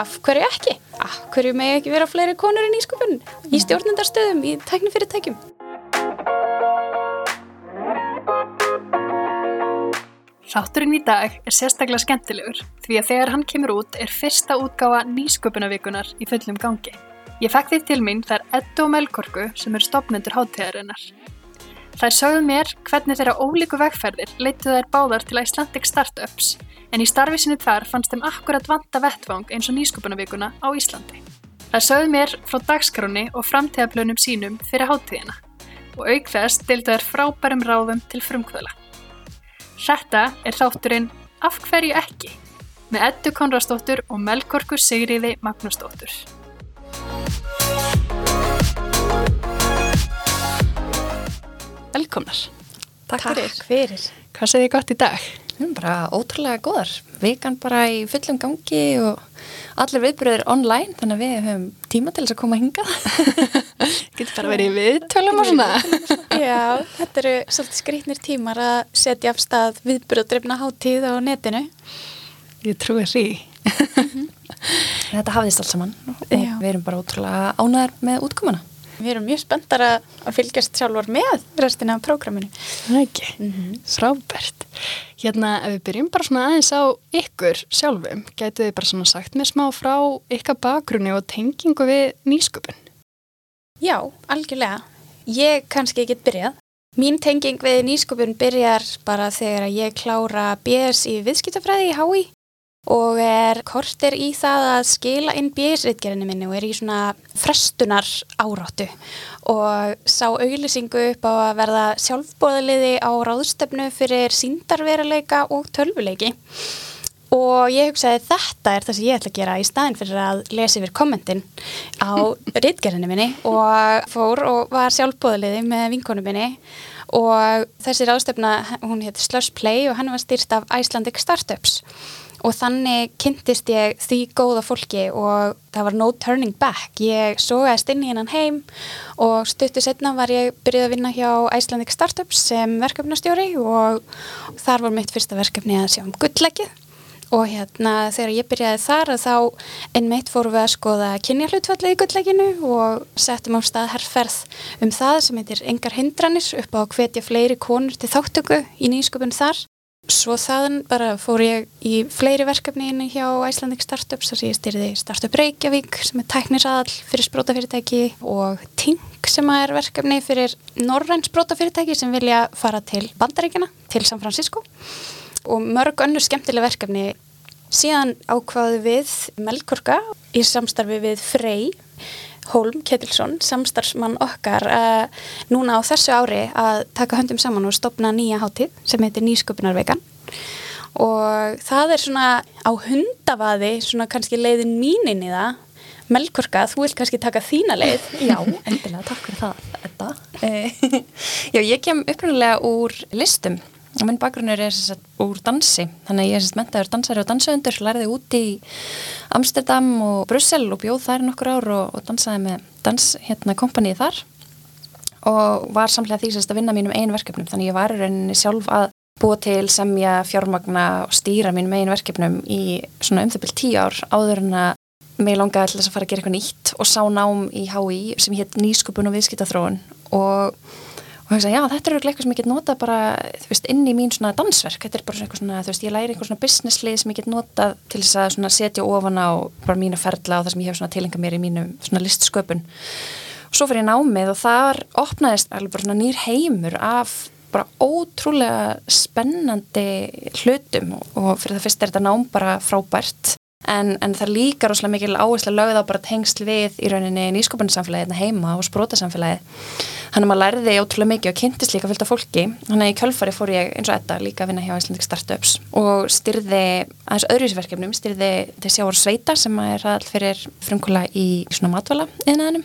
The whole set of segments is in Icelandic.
af hverju ekki? Af hverju með ekki vera fleiri konur í nýsköpun í stjórnendarstöðum, í tæknifyrirtækjum? Þátturinn í dag er sérstaklega skemmtilegur því að þegar hann kemur út er fyrsta útgáfa nýsköpunavikunar í fullum gangi. Ég fekk því til mín þar Eddu og Melkorku sem er stopnendur hátíðarinnar. Það sögðu mér hvernig þeirra ólíku vegferðir leituð þær báðar til Icelandic Startups en í starfi sinni þar fannst þeim akkurat vanta vettvang eins og nýsköpunavikuna á Íslandi. Það sögðu mér frá dagskránni og framtíðaplönum sínum fyrir hátíðina og auk þess deildu þær frábærum ráðum til frumkvöla. Þetta er þátturinn Af hverju ekki? með Eddu Konradsdóttur og Melkorku Sigriði Magnúsdóttur. Velkomnar. Takk, fyrir. fyrir. Hvað segir þið gott í dag? Við erum bara ótrúlega góðar. Vikan bara í fullum gangi og allir viðbröður online þannig að við höfum tíma til þess að koma að hinga. Getur bara verið viðtölum og svona. Já, þetta eru svolítið skrítnir tímar að setja af stað viðbröðdreifna hátíð á netinu. Ég trúi því. Þetta hafðist alls saman og Já. við erum bara ótrúlega ánæðar með útkomuna. Við erum mjög spenntar að að fylgjast sjálfur með restina af prógraminu. Það ekki. Frábært. Hérna, ef við byrjum bara svona aðeins á ykkur sjálfum, gætu þið bara svona sagt mér smá frá ykkar bakgrunni og tengingu við nýsköpun. Já, algjörlega. Ég kannski get byrjað. Mín tenging við nýsköpun byrjar bara þegar ég klára BS í viðskiptafræði í HÍ og er kortir í það að skila inn BS-ritgerinu minni og er í svona frestunar áráttu og sá auglýsingu upp á að verða sjálfbóðaliði á ráðstöfnu fyrir síndarveruleika og tölvuleiki. Og ég hugsaði þetta er það sem ég ætla að gera í staðin fyrir að lesa yfir kommentin á ritgerðinu minni. Og fór og var sjálfbóðaliði með vinkonu minni. Og þessi ráðstöfna, hún hétt Slush Play og hann var stýrt af Icelandic Startups. og þannig kynntist ég því góða fólki og það var no turning back. Ég sogaðist inn í hennan heim og stuttu setna var ég byrjuð að vinna hjá Icelandic Startups sem verkefnastjóri og þar var mitt fyrsta verkefni að sjá um gullleggið og hérna þegar ég byrjaði þar þá einmitt fórum við að skoða kynjahlutfallið í gulllegginu og settum á stað herrferð um það sem heitir engar hindranir upp á hvetja fleiri konur til þáttöku í nýsköpun þar. Svo þaðan bara fór ég í fleiri verkefni inni hjá Icelandic Startups þar sem ég styrði Startup Reykjavík sem er tæknisaðal fyrir sprótafyrirtæki og Tink sem er verkefni fyrir norræn sprótafyrirtæki sem vilja fara til Bandaríkjana, til San Francisco og mörg önnur skemmtileg verkefni. Síðan ákvaðu við Melkorka í samstarfi við Frey Holm Ketilsson, samstarfsmann okkar uh, núna á þessu ári að taka höndum saman og stopna nýja hátíð sem heitir Nýsköpunarveikan. Og það er svona á hundavaði svona kannski leiðin mín inn í það. Melkorka, þú vilt kannski taka þína leið. Já, endilega, takk fyrir það. Eh, Já, ég kem upprunalega úr listum og minn bakgrunnur er sagt, úr dansi, þannig að ég er mentaður dansari og dansöðundur, lærði út í Amsterdam og Brussel og bjóð þær nokkur ár og, og dansaði með dans hérna kompanið þar. Og var samlega því sagt, að vinna mínum einu verkefnum, þannig ég var rauninni sjálf að búa til, semja, fjármagna og stýra mínum einu verkefnum í svona um byrjum tíu ár áður en að mig langaði til þess að fara að gera eitthvað nýtt og sá nám í HÍ sem hétt nýsköpun og viðskiptaþróun. Og, og hugsa, já, þetta er örugglega eitthvað sem ég get notað bara, veist, inn í mín svona dansverk, þetta er bara svona þú veist, ég læri eitthvað svona businesslið sem ég get notað til þess að svona setja ofan á bara mína ferla og það sem ég hef svona tilenga mér í mínum svona listsköpun. Og svo fyrir ég námið og þar opnaðist alveg bara svona nýr heimur af bara ótrúlega spennandi hlutum. Og fyrir það fyrst er þetta nám bara frábært En, en það líka rosalega mikil áherslu að lögða bara tengsl við í rauninni nýskopunarsamfélagi hérna heima og sprótasamfélagi þannig að maður lærði ótrúlega mikið og kynntist líka fylgta fólki. Þannig að í kjölfari fór ég eins og þetta líka að vinna hjá Icelandic Startups og styrði aðeins öðruvísverkefnum styrði til sjávar sveita sem er all fyrir frumkóla í svona matvala innan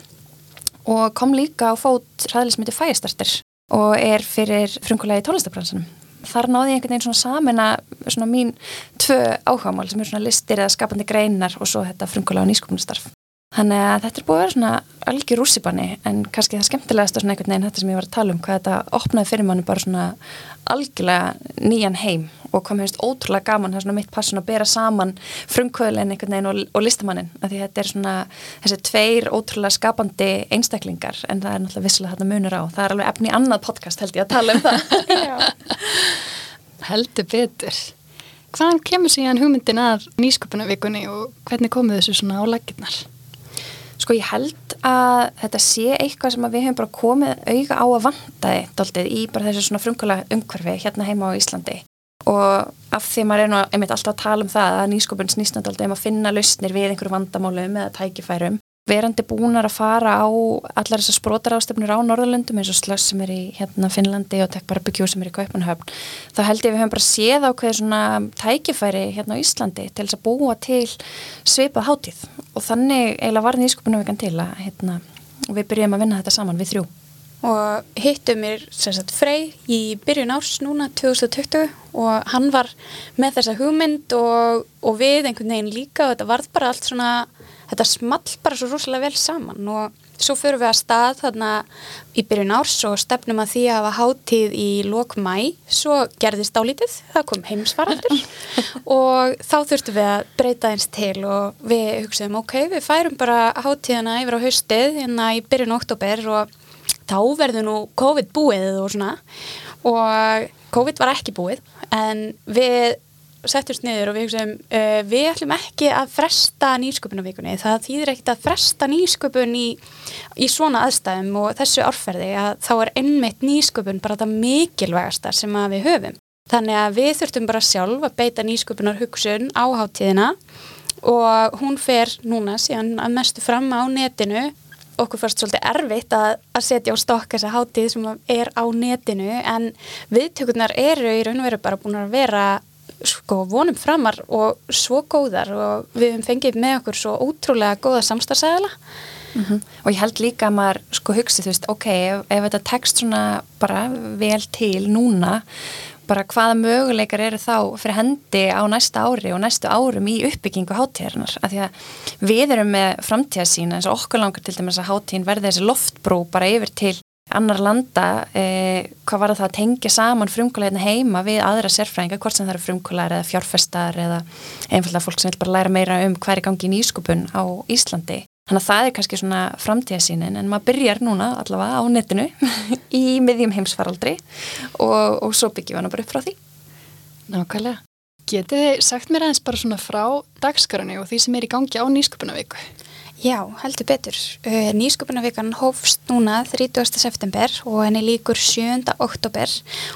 og kom líka á fót ræðilismiti fæastartir og er fyrir frumkóla í tónlistabransanum þar náði ég einhvern veginn svona samin að mín tvö áhagamál sem er svona listir eða skapandi greinar og svo þetta frumkvöla og nýsköpunastarf. Þannig að þetta er búið að vera svona algjör rússipanni en kannski það skemmtilegast og svona einhvern veginn þetta sem ég var að tala um hvað þetta opnaði fyrir manni bara svona algjörlega nýjan heim og kom hefist ótrúlega gaman það er svona mitt passun að bera saman frumkvöðlinn einhvern veginn og, og listamannin af því þetta er svona þessi tveir ótrúlega skapandi einstaklingar en það er náttúrulega vissilega þetta munur á. Það er alveg efni annað podcast held ég að tala um það. Heldur betur. Hvaðan kemur síðan hugmyndin að nýsköpunavíkunni og hvernig komuð þessu svona á laginnar? Sko ég held að þetta sé eitthvað sem við hefum bara komið auga á að vandaði doldið í bara þessu svona frumkvöla umhverfi hérna heima á Íslandi. Og af því maður er nú einmitt alltaf að tala um það að nýskopun snýstandaldið um að finna lausnir við einhverju vandamálum eða tækifærum verandi búnar að fara á allar þessar sprótarástöfnur á Norðurlöndum eins og Slöss sem er í hérna, Finnlandi og Tech Barbecue sem er í Kaupanhöfn þá held ég við höfum bara séð á hverju svona tækifæri hérna á Íslandi til þess að búa til sveipað hátíð. Og þannig eiginlega var nýsköpunarvegan til að hérna, við byrjum að vinna þetta saman við þrjú. Og hittum mér sagt, Frey í byrjun árs núna 2020 og hann var með þessa hugmynd og, og við einhvern veginn líka og þetta varð bara allt svona þetta small bara svo rosalega vel saman og svo fyrir við að stað þarna í byrjun árs og stefnum að því að hafa hátíð í lok mæ, svo gerðist álítið, það kom heimsvaraldur og þá þurftum við að breyta eins til og við hugsaðum ok, við færum bara hátíðana yfir á haustið hérna í byrjun oktober og þá verður nú COVID búið og svona. Og COVID var ekki búið en við settust niður og við hugsaum uh, við ætlum ekki að fresta nýsköpunarvíkunni, það þýðir ekkit að fresta nýsköpun í, í svona aðstæðum og þessu árferði að þá er einmitt nýsköpun bara það mikilvægasta sem við höfum. Þannig að við þurftum bara sjálf að beita nýsköpunar hugsun á hátíðina og hún fer núna síðan að mestu fram á netinu. Okkur fyrst svolítið erfitt að, að setja á stokk þessa hátíð sem er á netinu en viðtökurnar eru í raun og veru bara búin að vera sko vonum framar og svo góðar og við hefum fengið með okkur svo ótrúlega góða samstagsæðala mm -hmm. og ég held líka að maður sko hugsi þú veist, ok, ef, ef þetta tekst svona bara vel til núna bara hvaða möguleikar eru þá fyrir hendi á næsta ári og næstu árum í uppbyggingu hátíðarinnar af því að við erum með framtíðasína eins og okkur langar til dæmis að hátíðin verði þessi loftbrú bara yfir til annar landa, eh, hvað var það að tengja saman frumkvælega heima við aðra sérfræðinga, hvort sem það eru frumkvælar eða fjárfestar eða einfalda fólk sem vil bara læra meira um hverju gangi í nýskupun á Íslandi. Þannig að það er kannski svona framtíðasínin en maður byrjar núna allavega á netinu í miðjum heimsfaraldri og, og svo byggjum hana bara upp frá því. Nákvæmlega. Getið þið sagt mér aðeins bara svona frá dagskarunni og því sem er í gangi á nýskupunavíku? Já, heldur betur. Uh, Nýsköpunarvikan hófst núna 30. september og henni líkur 7. oktober.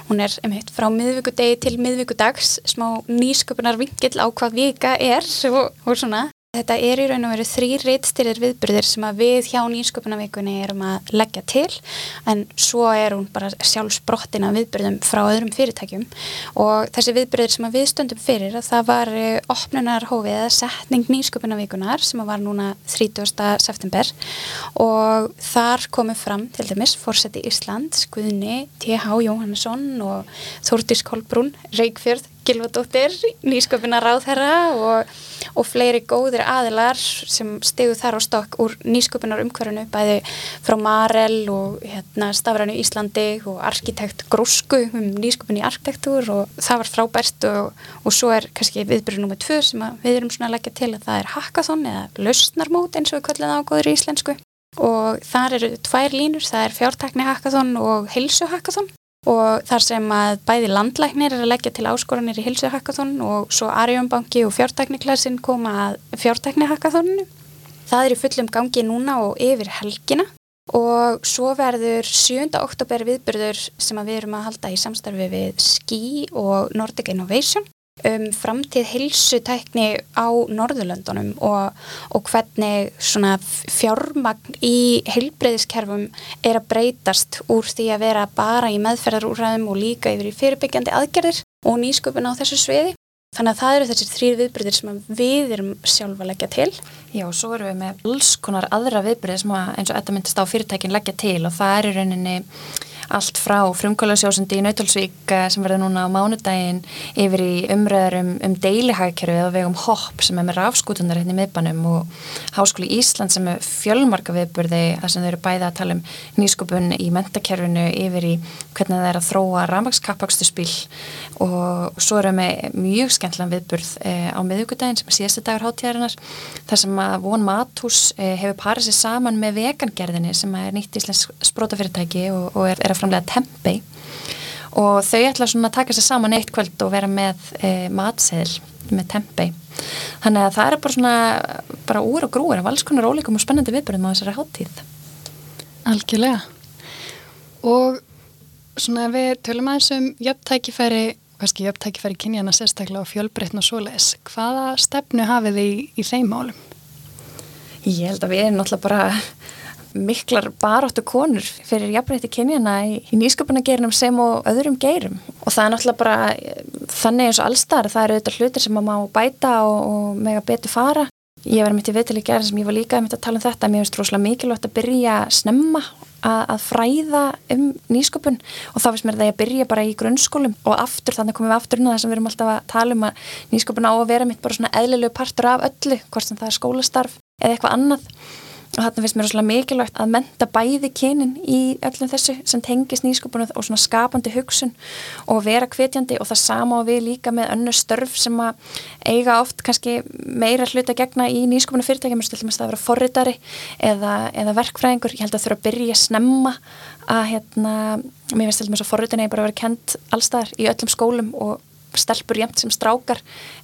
Hún er einmitt frá miðvíkudegi til miðvíkudags, smá nýsköpunarvingill á hvað vika er og, og svona. Þetta er í raun og veru þrý reitstyrir viðbyrðir sem að við hjá nýsköpunarvikunni erum að leggja til en svo er hún bara sjálfsbrottina viðbyrðum frá öðrum fyrirtækjum og þessi viðbyrðir sem við stöndum fyrir að það var eh, opnunarhófið eða setning nýsköpunarvikunar sem var núna 30. september og þar komið fram til dæmis Fórseti Ísland, Guðni, T.H. Jóhannesson og Þórtís Kolbrún, Reykjörð Gilvardóttir, nýsköpunar ráðherra og, og fleiri góðir aðilar sem stegu þar á stokk úr nýsköpunar umhverfunu, bæði frá Marel og hérna, Stafrænu Íslandi og arkitekt Grúsku um nýsköpun í arkitektúr og það var frábært og, og svo er kannski viðbyrju nummið tvö sem við erum svona að leggja til að það er hackathon eða lausnarmót eins og við kallum það á góður íslensku. Og þar eru tvær línur, það er fjártakni hackathon og heilsu hackathon og þar sem að bæði landlæknir er að leggja til áskoranir í hilsuhackathon og svo Arjónbanki og fjártækniklassin koma að fjártæknihackathoninu. Það er í fullum gangi núna og yfir helgina og svo verður 7. oktober viðbyrður sem við erum að halda í samstarfi við SKI og Nordic Innovation um framtíð hilsutækni á Norðurlöndunum og, og hvernig fjármagn í heilbreyðiskerfum er að breytast úr því að vera bara í meðferðarúræðum og líka yfir í fyrirbyggjandi aðgerðir og nýsköpun á þessu sviði. Þannig að það eru þessir þrýr viðbyrðir sem við erum sjálfa að leggja til. Já, og svo eru við með alls konar aðra viðbyrðir sem eins og þetta myndist á fyrirtækin leggja til og það er í rauninni allt frá frumkvælasjósundi í Nautalsvík eh, sem verður núna á mánudaginn yfir í umröður um, um deilihagkerfið og vegum hopp sem er með rafskútunar hérna í miðbænum og Háskóli Ísland sem er fjölmarka viðburði þar sem þau eru bæða að tala um nýskupun í mentakerfinu yfir í hvernig það er að þróa rafmakskapakstu spil og svo erum við mjög skemmtlan viðburð eh, á miðugudaginn sem er síðastu dagur hátíðarinnar þar sem að von Matús eh, hefur parið sér saman með vegangerðinni sem er nýtt íslensk sprótafyrirtæki og, og er, er að framlega tempei og þau ætla svona að taka sér saman eitt kvöld og vera með e, matseðil með tempei þannig að það er bara svona bara úr og grúir af alls konar ólíkum og spennandi viðbörðum á þessari háttíð Algjörlega. Og svona við tölum aðeins um jöfntækifæri kannski jöfntækifæri kynjana sérstaklega á fjölbreytn og svoleiðis hvaða stefnu hafið þið í, í þeim málum? Ég held að við erum náttúrulega bara miklar baróttu konur fyrir jafnbreytti kynjana í, í nýsköpunageirinum sem og öðrum geirum. Og það er náttúrulega bara þannig eins og allstar, það eru auðvitað hlutir sem maður má bæta og, og mega betur fara. Ég var mitt í viðtali gerðin sem ég var líka að tala um þetta, mér finnst rosalega mikilvægt að byrja snemma að, fræða um nýsköpun. Og þá finnst mér það að byrja bara í grunnskólum og aftur þannig komum við aftur inn á það sem við erum alltaf að tala um að nýsköpun á að vera mitt bara svona eðlilegu partur af öllu, hvort sem það er skólastarf eða eitthvað annað og þarna finnst mér svolítið mikilvægt að menta bæði kynin í öllum þessu sem tengis nýsköpunum og svona skapandi hugsun og vera hvetjandi. Og það sama og við líka með önnu störf sem að eiga oft kannski meira hluta gegna í nýsköpunum fyrirtækjum til þess að vera forritari eða, eða verkfræðingur, ég held að þurfa að byrja snemma að hérna, mér finnst til þess að forritin eigi bara að vera kent allstaðar í öllum skólum og stelpur jæmt sem strákar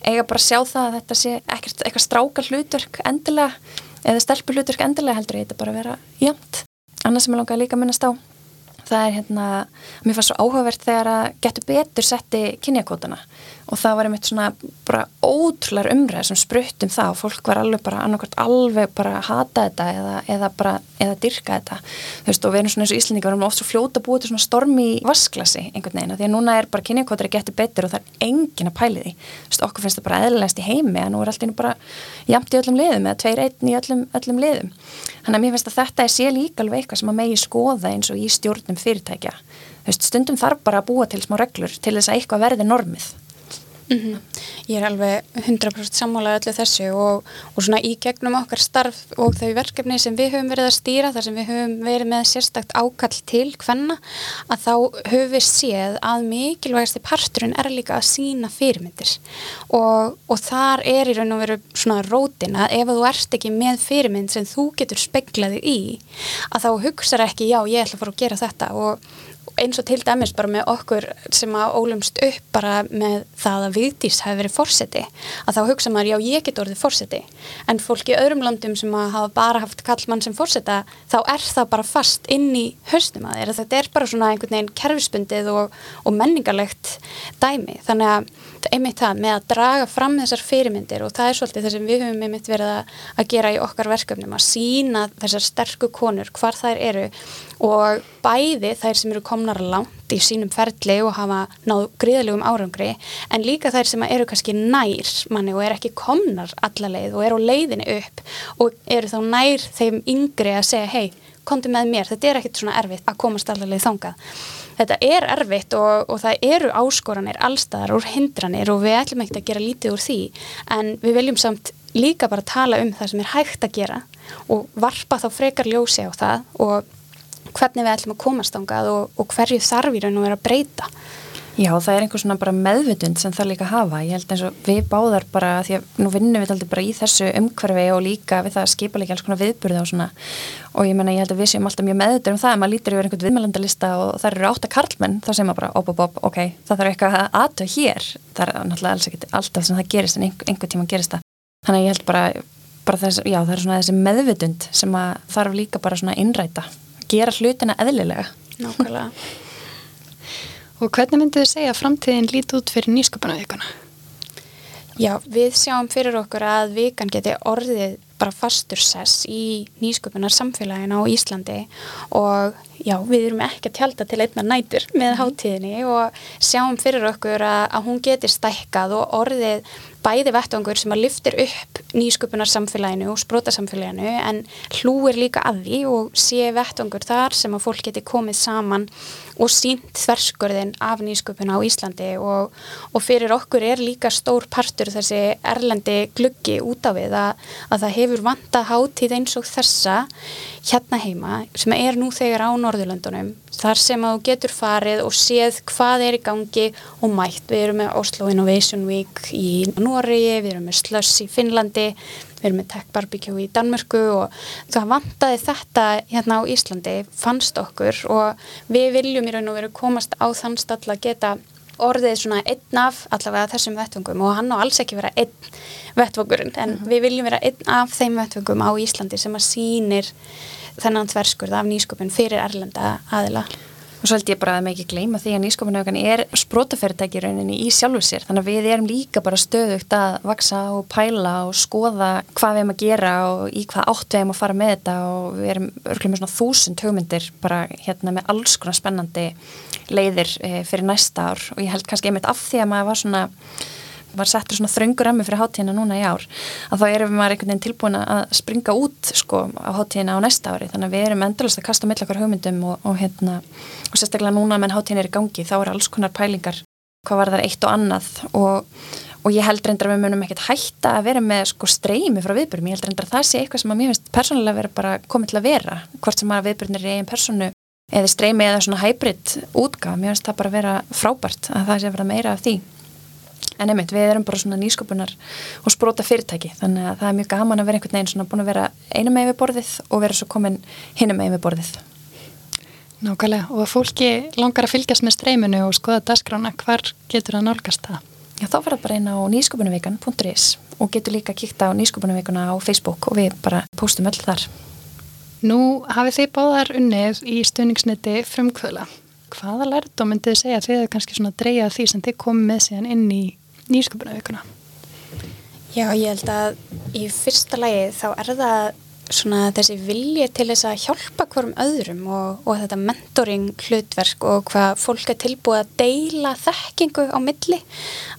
eiga bara að sjá það að þetta sé ekkert eitthvað strákar hlutverk endilega eða stelpur hlutverk endilega heldur ég þetta bara að vera jæmt. Annars sem ég langar líka að minnast á það er hérna, mér fannst svo áhugavert þegar að getur betur setti kynjakótana og það var einmitt svona bara ótrúlar umræð sem sprutt um það og fólk var alveg bara annarkvært alveg bara að hata þetta eða, eða bara, eða dyrka þetta. Þú veist og við erum svona eins og Íslandingar við erum oft svo fljóta búið til svona stormi vasklasi einhvern veginn, því að núna er bara kynjakótar að getur betur og það er engin að pæli því. Þú veist okkur finnst það bara eðlilegast í heimi að nú er alltaf bara jamt í öllum liðum eða tveir einn í öllum, öllum liðum. Þannig að mér finnst að þetta er sé líka alveg eitthvað sem að megi skoða eins og í stjórnum fyrirtækja. Stundum þarf bara að búa til smá reglur til þess að eitthvað verði normið Mm -hmm. Ég er alveg 100% sammálað öllu þessu og, og svona í gegnum okkar starf og þau verkefni sem við höfum verið að stýra þar sem við höfum verið með sérstakt ákall til hvenna að þá höfum við séð að mikilvægasti parturinn er líka að sína fyrirmyndir og, og þar er í raun og veru svona rótin að ef þú ert ekki með fyrirmynd sem þú getur speklaði í að þá hugsaður ekki já ég ætla að fara að gera þetta og eins og til dæmis bara með okkur sem að ólumst upp bara með það að viðdís hafi verið fórseti að þá hugsa maður, já ég get orðið fórseti en fólk í öðrum landum sem að hafa bara haft kallmann sem fórseta þá er það bara fast inn í höstum að þeirra, þetta er bara svona einhvern veginn kerfispundið og, og menningarlegt dæmi, þannig að einmitt það með að draga fram þessar fyrirmyndir og það er svolítið það sem við höfum einmitt verið að, að gera í okkar verkefnum að sína þessar sterku konur hvar þær eru og bæði þær sem eru komnar langt í sínum ferli og hafa náð gríðalegum árangri en líka þær sem eru kannski nær manni og er ekki komnar allarleið og eru á leiðinni upp og eru þá nær þeim yngri að segja hei, konti með mér, þetta er ekkert svona erfitt að komast allarleið þangað þetta er erfitt og, og það eru áskoranir allstaðar og hindranir og við ætlum ekkert að gera lítið úr því en við viljum samt líka bara tala um það sem er hægt að gera og varpa þá frekar ljósi á það og hvernig við ætlum að komast ángað og, og hverju þarf í raun og vera að breyta. Já, það er einhvers svona bara meðvutund sem það líka hafa. Ég held eins og við báðar bara, því að nú vinnum við alltaf bara í þessu umhverfi og líka við það að skipa líka alls konar viðburði og svona og ég menna ég held að við séum alltaf mjög meðutur um það að maður lítir yfir einhvern viðmælandalista og það eru átta karlmenn, þá segir maður bara op, op, op, ok, það þarf eitthvað aðtöð hér. Það er náttúrulega alls ekkert alltaf sem það gerist en einhver tíma gerist það. Þannig að ég held bara, bara þess, já, það er svona þessi meðvutund sem þarf líka bara svona innræta gera hlutina eðlilega. Nákvæmlega. Og hvernig myndið þið segja að framtíðin líti út fyrir nýsköpunavíkuna? Já, við sjáum fyrir okkur að vikan geti orðið bara fastur sess í nýsköpunar samfélagina á Íslandi og já, við erum ekki að tjálta til einna nætur með mhm. hátíðinni og sjáum fyrir okkur að, að hún geti stækkað og orðið bæði vettangur sem að lyftir upp nýsköpunarsamfélaginu og sprótasamfélaginu en hlúir líka að því og sé vettungur þar sem að fólk geti komið saman og sínt þverskurðin af nýsköpun á Íslandi og, og fyrir okkur er líka stór partur þessi erlendi gluggi út á við að, að það hefur vanta hátíð eins og þessa hérna heima sem er nú þegar á Norðurlöndunum þar sem að þú getur farið og séð hvað er í gangi og mætt. Við erum með Oslo Innovation Week í Noregi, við erum með Sluss í Finnlandi, við erum með Tech Barbecue í Danmörku og það vantaði þetta hérna á Íslandi, fannst okkur og við viljum í raun og veru komast á þann stall að geta orðið svona einn af allavega þessum vettvöngum og hann á alls ekki vera einn vettvöngurinn en mm -hmm. við viljum vera einn af þeim vettvöngum á Íslandi sem að sínir þennan tverskurð af nýsköpun fyrir erlenda aðila. Og svo held ég bara að maður ekki gleyma því að nýsköpunaukan er sprótaferðtæki rauninni í sjálfu sér. Þannig að við erum líka bara stöðugt að vaksa og pæla og skoða hvað við erum að gera og í hvað átt við erum að fara með þetta og við erum örgulega með svona þúsund hugmyndir bara hérna með alls konar spennandi leiðir eh, fyrir næsta ár og ég held kannski einmitt af því að maður var svona var settur svona þröngur emmi fyrir hátíðina núna í ár að þá erum við maður einhvern veginn tilbúin að springa út sko á hátíðina á næsta ári. Þannig að við erum endurlega að kasta mill okkar hugmyndum og, og hérna og sérstaklega núna menn hátíðin er í gangi þá er alls konar pælingar hvað var þar eitt og annað. Og, og ég held reyndar að við munum ekkert hætta að vera með sko streymi frá viðbjörnum, ég held reyndar að það sé eitthvað sem að mér finnst persónulega vera bara komið til að vera hvort sem að viðbjörnir er einn personu eða streymi eða svona hybrid útgaf, mér finnst það bara vera frábært að það sé að vera meira af því en einmitt við erum bara svona nýsköpunar og spróta fyrirtæki þannig að það er mjög gaman að vera einhvern veginn svona búin að vera einu með við borðið og vera svo komin hinu með við borðið. Nákvæmlega og að fólki langar að fylgjast með streyminu og skoða dasgrána, hvar getur það nálgast það? Já þá það bara inn á nýsköpunarvikan.is og getur líka að kíkta á nýsköpunarvikuna á Facebook og við bara postum öll þar. Nú hafið þið báðar unnið í stöningsniti frumkvöla hvaða lærdom myndið þið segja þegar þið kannski svona dreyja því sem þið komið með síðan inn í nýsköpunavíkuna? Já, ég held að í fyrsta lagi þá er það svona þessi vilji til þess að hjálpa hverjum öðrum og, og þetta mentoring hlutverk og hvað fólk er tilbúið að deila þekkingu á milli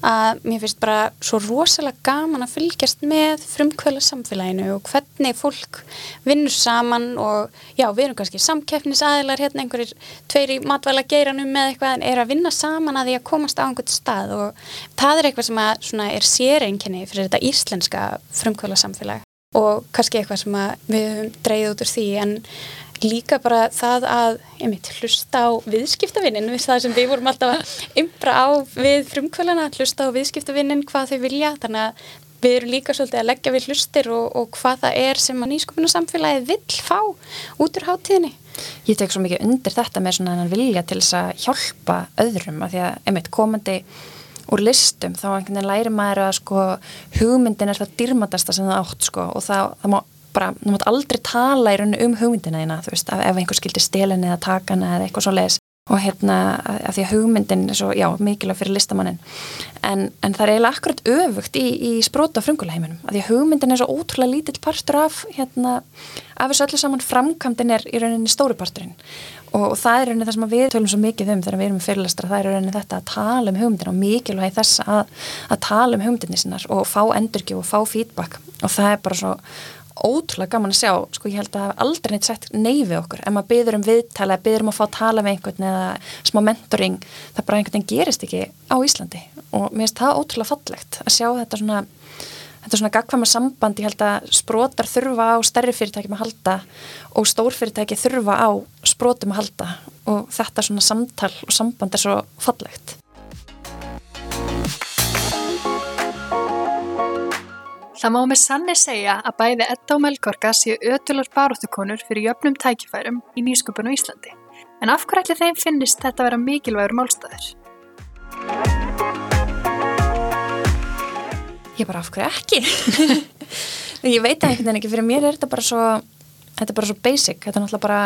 að mér finnst bara svo rosalega gaman að fylgjast með frumkvöla samfélaginu og hvernig fólk vinnur saman og já, við erum kannski samkeppnisaðilar hérna einhverjir tveir í matvæla geiranum með eitthvað en er að vinna saman að því að komast á einhvert stað og það er eitthvað sem að er séreinkenni fyrir þetta íslenska frumkvöla samfélag og kannski eitthvað sem við höfum dreyðið út úr því en líka bara það að einmitt, hlusta á viðskiptavinnin við það sem við vorum alltaf að ymbra á við frumkvölana, hlusta á viðskiptavinnin hvað þau vilja, þannig að við erum líka svolítið að leggja við hlustir og, og hvað það er sem að nýsköpunarsamfélagi vill fá út úr háttíðinni Ég tek svo mikið undir þetta með svona vilja til þess að hjálpa öðrum að því að einmitt komandi úr listum þá einhvern veginn læri maður að sko hugmyndin er það dýrmatasta sem það átt sko og það, það má bara, þú mátt aldrei tala í rauninu um hugmyndina þína þú veist, ef einhver skildir stelin eða takana eða eitthvað svo leiðis og hérna að því að hugmyndin er svo, já, mikilvæg fyrir listamannin en, en það er eiginlega akkurat öfugt í, í spróta frunguleiminum að því að hugmyndin er svo ótrúlega lítill partur af hérna, af þessu öllu saman framkvæmdin er í rauninni stóri parturinn og, það er rauninni það sem við tölum svo mikið um þegar við erum með fyrirlastra, það er rauninni þetta að tala um hugmyndin og mikilvæg þess að, að tala um hugmyndinni sinnar og fá endurgjöf og fá feedback. Og það er bara svo ótrúlega gaman að sjá, sko ég held að aldrei neitt sett neyfi okkur, ef maður byður um viðtala byður um að fá að tala með einhvern eða smá mentoring, það bara einhvern veginn gerist ekki á Íslandi. Og mér finnst það ótrúlega fallegt að sjá þetta svona þetta svona gagfama samband, ég held að sprótar þurfa á stærri fyrirtækjum að halda og stórfyrirtæki þurfa á sprótum að halda og þetta svona samtal og samband er svo fallegt Það má með sanni segja að bæði Edda og Melgorka séu ötular baróttukonur fyrir jöfnum tækifærum í nýsköpun á Íslandi. En af hverju allir þeim finnist þetta að vera mikilvægur málstæður? Ég bara af hverju ekki? ég veit það einhvern veginn ekki, fyrir mér er þetta bara svo, þetta er bara svo basic, þetta er náttúrulega bara,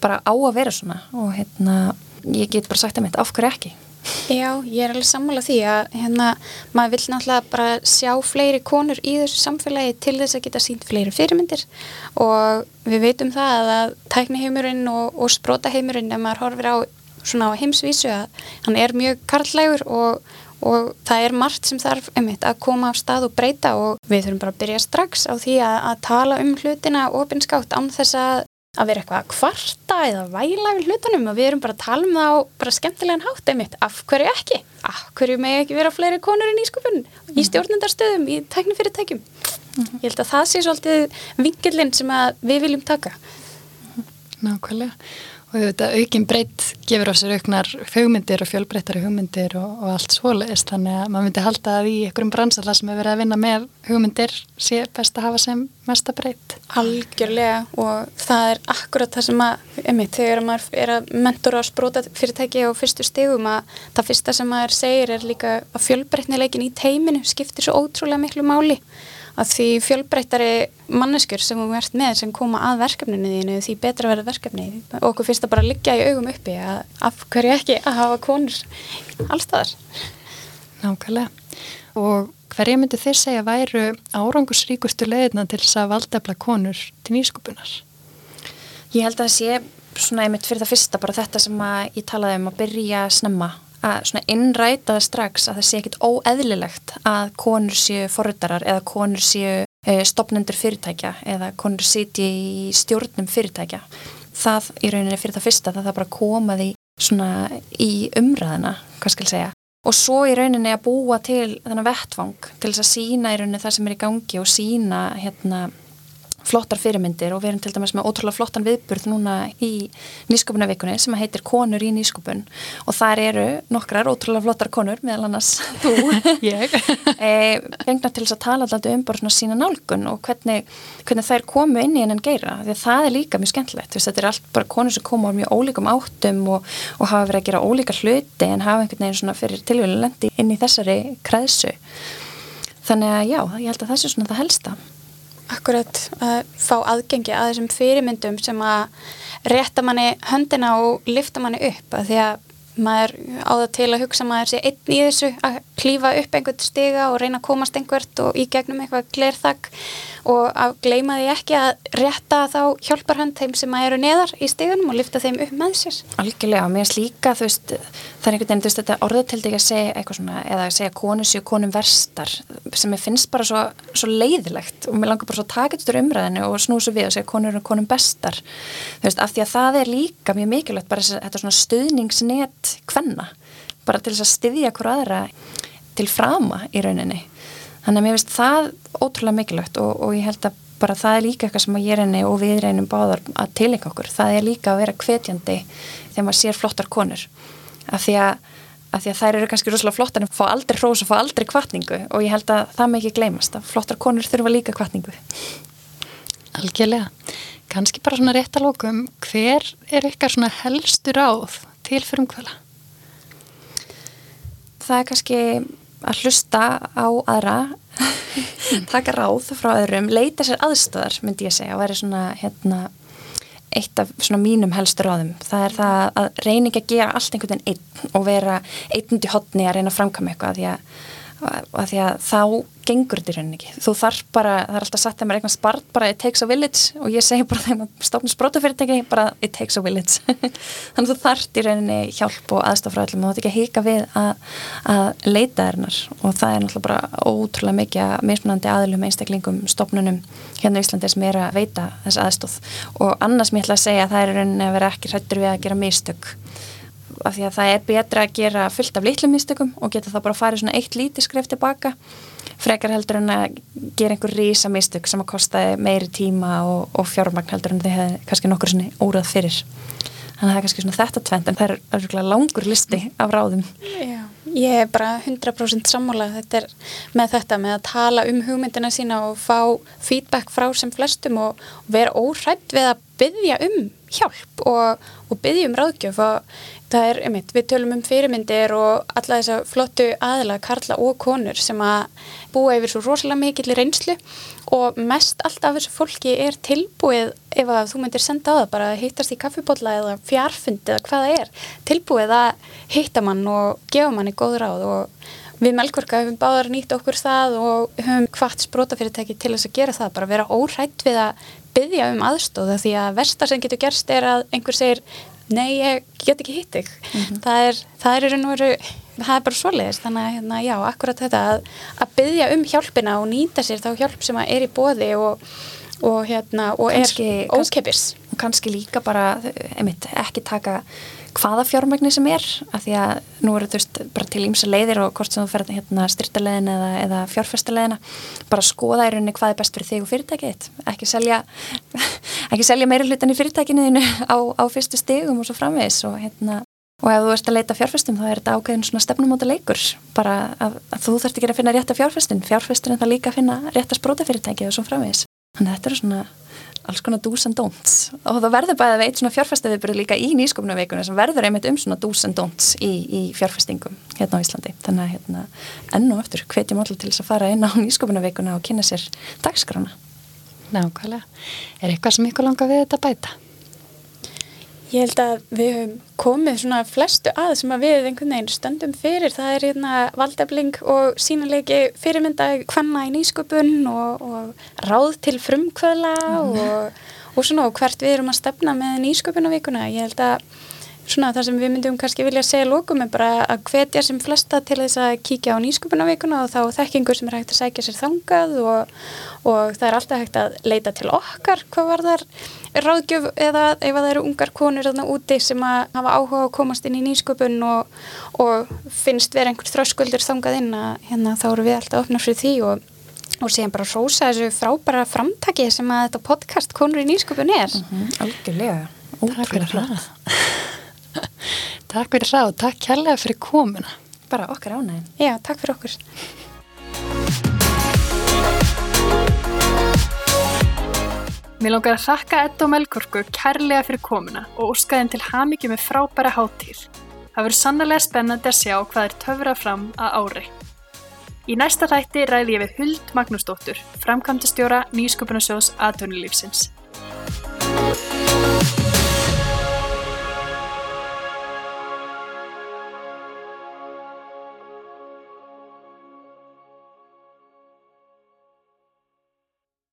bara á að vera svona og hérna, ég get bara sagt að mitt, af hverju ekki? Já, ég er alveg sammála því að hérna, maður vil náttúrulega bara sjá fleiri konur í þessu samfélagi til þess að geta sínt fleiri fyrirmyndir og við veitum það að tækniheimurinn og, og sprótaheimurinn ef maður horfir á á heimsvísu að hann er mjög karlægur og, og það er margt sem þarf einmitt, að koma af stað og breyta og við þurfum bara að byrja strax á því að, að tala um hlutina ofinskátt án þess að að vera eitthvað að kvarta eða væla við hlutunum og við erum bara að tala um það á bara skemmtilegan hátt einmitt, af hverju ekki? Af hverju með ekki vera fleiri konur í nýskupun mm. í stjórnendarstöðum, í tæknifyrirtækjum? -hmm. ég held að það sé svolítið vingilinn sem við viljum taka. Nákvæmlega og þetta aukin breytt gefur á sér auknar hugmyndir og fjölbreyttari hugmyndir og, og allt svoleiðist þannig að maður myndi halda að í einhverjum bransala sem hefur verið að vinna með hugmyndir sé best að hafa sem mesta breytt. Algjörlega og það er akkurat það sem að, einmitt, þegar maður er að mentora og spróta fyrirtæki á fyrstu stegum að það fyrsta sem maður segir er líka að fjölbreytnileikin í teiminu skiptir svo ótrúlega miklu máli að því fjölbreyttari manneskur sem þú ert með sem koma að verkefninu þínu því betra verður verkefni og okkur finnst það bara að liggja í augum uppi að af hverju ekki að hafa konur allstaðar Nákvæmlega. Og hverja myndi þið segja væru árangusríkustu leðina til þess að valdefla konur til nýskupunar? Ég held að það sé svona einmitt fyrir það fyrsta bara þetta sem ég talaði um að byrja snemma að innræta það strax að það sé ekkit óeðlilegt að konur séu forröðarar eða konur séu e, stopnendur fyrirtækja eða konur siti í stjórnum fyrirtækja. Það í rauninni fyrir það fyrsta það það bara komaði í umræðina, hvað skal segja. Og svo í rauninni að búa til þennan vettvang til þess að sína í rauninni það sem er í gangi og sína hérna flottar fyrirmyndir og við erum til dæmis með ótrúlega flottan viðburð núna í nýsköpunarvikunni sem heitir Konur í nýsköpun. Og þar eru nokkrar ótrúlega flottar konur meðal annars þú, ég. E, fengna til þess að tala alltaf um bara svona sína nálgun og hvernig, hvernig þær komu inn í hennan geira. Því að það er líka mjög skemmtilegt. Vist, þetta er allt bara konur sem koma á mjög ólíkum áttum og, og hafa verið að gera ólíka hluti en hafa einhvern veginn svona fyrir tilvíðulendi inn í þessari kreðsu þannig að já, ég held að það sé svona það helsta akkurat að fá aðgengi að þessum fyrirmyndum sem að rétta manni höndina og lifta manni upp að því að maður á það til að hugsa maður sé einn í þessu að klífa upp einhvert stiga og reyna að komast einhvert og í gegnum eitthvað glerþakk og að gleima því ekki að rétta þá hjálparhand þeim sem eru neðar í stegunum og lifta þeim upp með sér. Algjörlega, mér finnst líka þú veist, það er einhvern veginn, þú veist, þetta orðatildi ekki að segja eitthvað svona, eða að segja konu séu konum verstar, sem ég finnst bara svo, svo leiðilegt og mér langar bara svo að taka þetta umræðinu og snúsa við og segja konur eru konum bestar, þú veist, af því að það er líka mjög mikilvægt bara þetta svona stuðningsnet hvenna, bara til þess að styðja hver aðra til frama í rauninni. Þannig að mér finnst það ótrúlega mikilvægt og, og ég held að bara það er líka eitthvað sem ég reyni og við reynum báðar að tilengja okkur, það er líka að vera hvetjandi þegar maður sér flottar konur. Af því að, að, að þær eru kannski rosalega flottar en fá aldrei hrós og fá aldrei kvartningu og ég held að það með ekki gleymast að flottar konur þurfa líka kvartningu Algjörlega, kannski bara svona rétt að lókum, hver er ykkar svona helstur áð til fyrir umkvæla? Það er kannski að hlusta á aðra taka ráð frá öðrum leita sér aðstöðar myndi ég segja og væri svona hérna eitt af svona mínum helstur ráðum það er það að ekki að gera allt einhvern veginn einn og vera einn út í hodni að reyna að framkama eitthvað því að, að því að þá gengur þetta í rauninni ekki. Þú þarf bara, það er alltaf satt að maður eitthvað spart bara it takes a village. Og ég segi bara þegar maður stofnir sprótafyrirtæki bara it takes a village. Þannig að þú þarft í rauninni hjálp og aðstaf frá öllum. Og þú ætti ekki að hýka við að, að leita þérinnar. Og það er náttúrulega bara ótrúlega mikið mismunandi aðlum einstaklingum stofnunum hérna í Íslandi sem er að veita þess aðstóð og annars mér ætla að segja að það er rauninni að vera ekki hrættur við að gera mistök af því að það er betra að gera fullt af litlum mistökum og geta það bara að fara svona eitt lítið skref tilbaka frekar heldur en að gera einhver rísa mistök sem að kosta meiri tíma og, og fjármagn heldur en þið hefði kannski nokkur svona órað fyrir. Þannig að það er kannski svona þetta tvent en það er langur listi af ráðum. Já, ég er bara 100% sammálað þetta er með þetta með að tala um hugmyndina sína og fá feedback frá sem flestum og vera óhrætt við að byggja um hjálp og, og byggja um ráðgjöf. Og Það er, einmitt, við tölum um fyrirmyndir og alla þess að flottu aðla, karla og konur sem að búa yfir svo rosalega mikill í reynslu og mest allt af þessu fólki er tilbúið ef að þú myndir senda á það bara að hittast í kaffibotla eða fjarfundi eða hvaða er, tilbúið að hitta mann og gefa manni góð ráð og við melgvorka höfum báðar nýtt okkur það og höfum hvart sprótafyrirtæki til þess að gera það, bara vera órætt við að byggja um aðstóða því að versta sem getur gerst er að einhver segir nei, ég get ekki hitt þig. Mm -hmm. Það er, það er raun og veru það er bara svoleiðist, þannig að hérna, já, akkurat þetta að, að byggja um hjálpina og nýta sér þá hjálp sem er í bóði og, og, hérna, og er ókeppis. Kannski líka bara, einmitt, ekki taka hvaða fjármagni sem er af því að nú eru þú veist bara til ímsa leiðir og hvort sem þú ferð hérna styrtaleiðin eða, eða fjárfestaleiðina bara skoða í rauninni hvað er best fyrir þig og fyrirtækið ekki selja selja meiri hlutan í fyrirtækinu þínu á, á fyrstu stigum og svo framvegis og hérna og ef þú ert að leita að fjárfestum þá er þetta ákveðin svona stefnumóta leikur. Bara að, að þú þarft ekki að finna rétta fjárfestin fjárfestin er það líka að finna rétta sprótafyrirtæki og svo framvegis. Þannig að þetta eru svona alls konar do's and don'ts og það verður bæðið veit svona fjárfestaviðbyrð líka í nýskopnaveikuna sem verður einmitt um svona do's and don'ts í, í fjárfestingum hérna á Íslandi þannig að hérna enn og aftur hvetjum allir til þess að fara inn á nýskopnaveikuna og kynna sér dagskrána Nákvæmlega. Er eitthvað sem ykkur langar við þetta bæta? Ég held að við höfum komið svona flestu að sem að við einhvern veginn stöndum fyrir. Það er hérna valdefling og sínulegi fyrirmynda hvanna í nýsköpun og, og ráð til frumkvöla og, og svona og hvert við erum að stefna með nýsköpunavíkuna. Ég held að svona það sem við myndum kannski vilja segja lókum er bara að hvetja sem flesta til þess að kíkja á nýsköpunavíkuna og þá þekkingur sem er hægt að sækja sér þangað og, og það er alltaf hægt að leita til okkar hvað var þar ráðgjöf eða ef það eru ungar konur þarna úti sem að hafa áhuga að komast inn í nýsköpun og, og finnst vera einhver þröskuldur þangað inn að hérna þá eru við alltaf opnað fyrir því og og síðan bara rósa þessu frábæra framtaki sem að þetta podcast Konur í nýsköpun er. mm, Algjörlega, Takk fyrir ótrúlega flott það. Takk fyrir það og takk kærlega fyrir komuna. bara okkar ánægin Já, takk fyrir okkur. Mér langar að þakka Edda og Melkorku kærlega fyrir komuna og óskaðin til hamingju með frábæra hátíð. Það verður sannlega spennandi að sjá hvað er töfrað fram að ári. Í næsta þætti ræði ég við Huld Magnúsdóttur, framkvæmdastjóra Nýsköpunarsjóðs aðtönulífsins.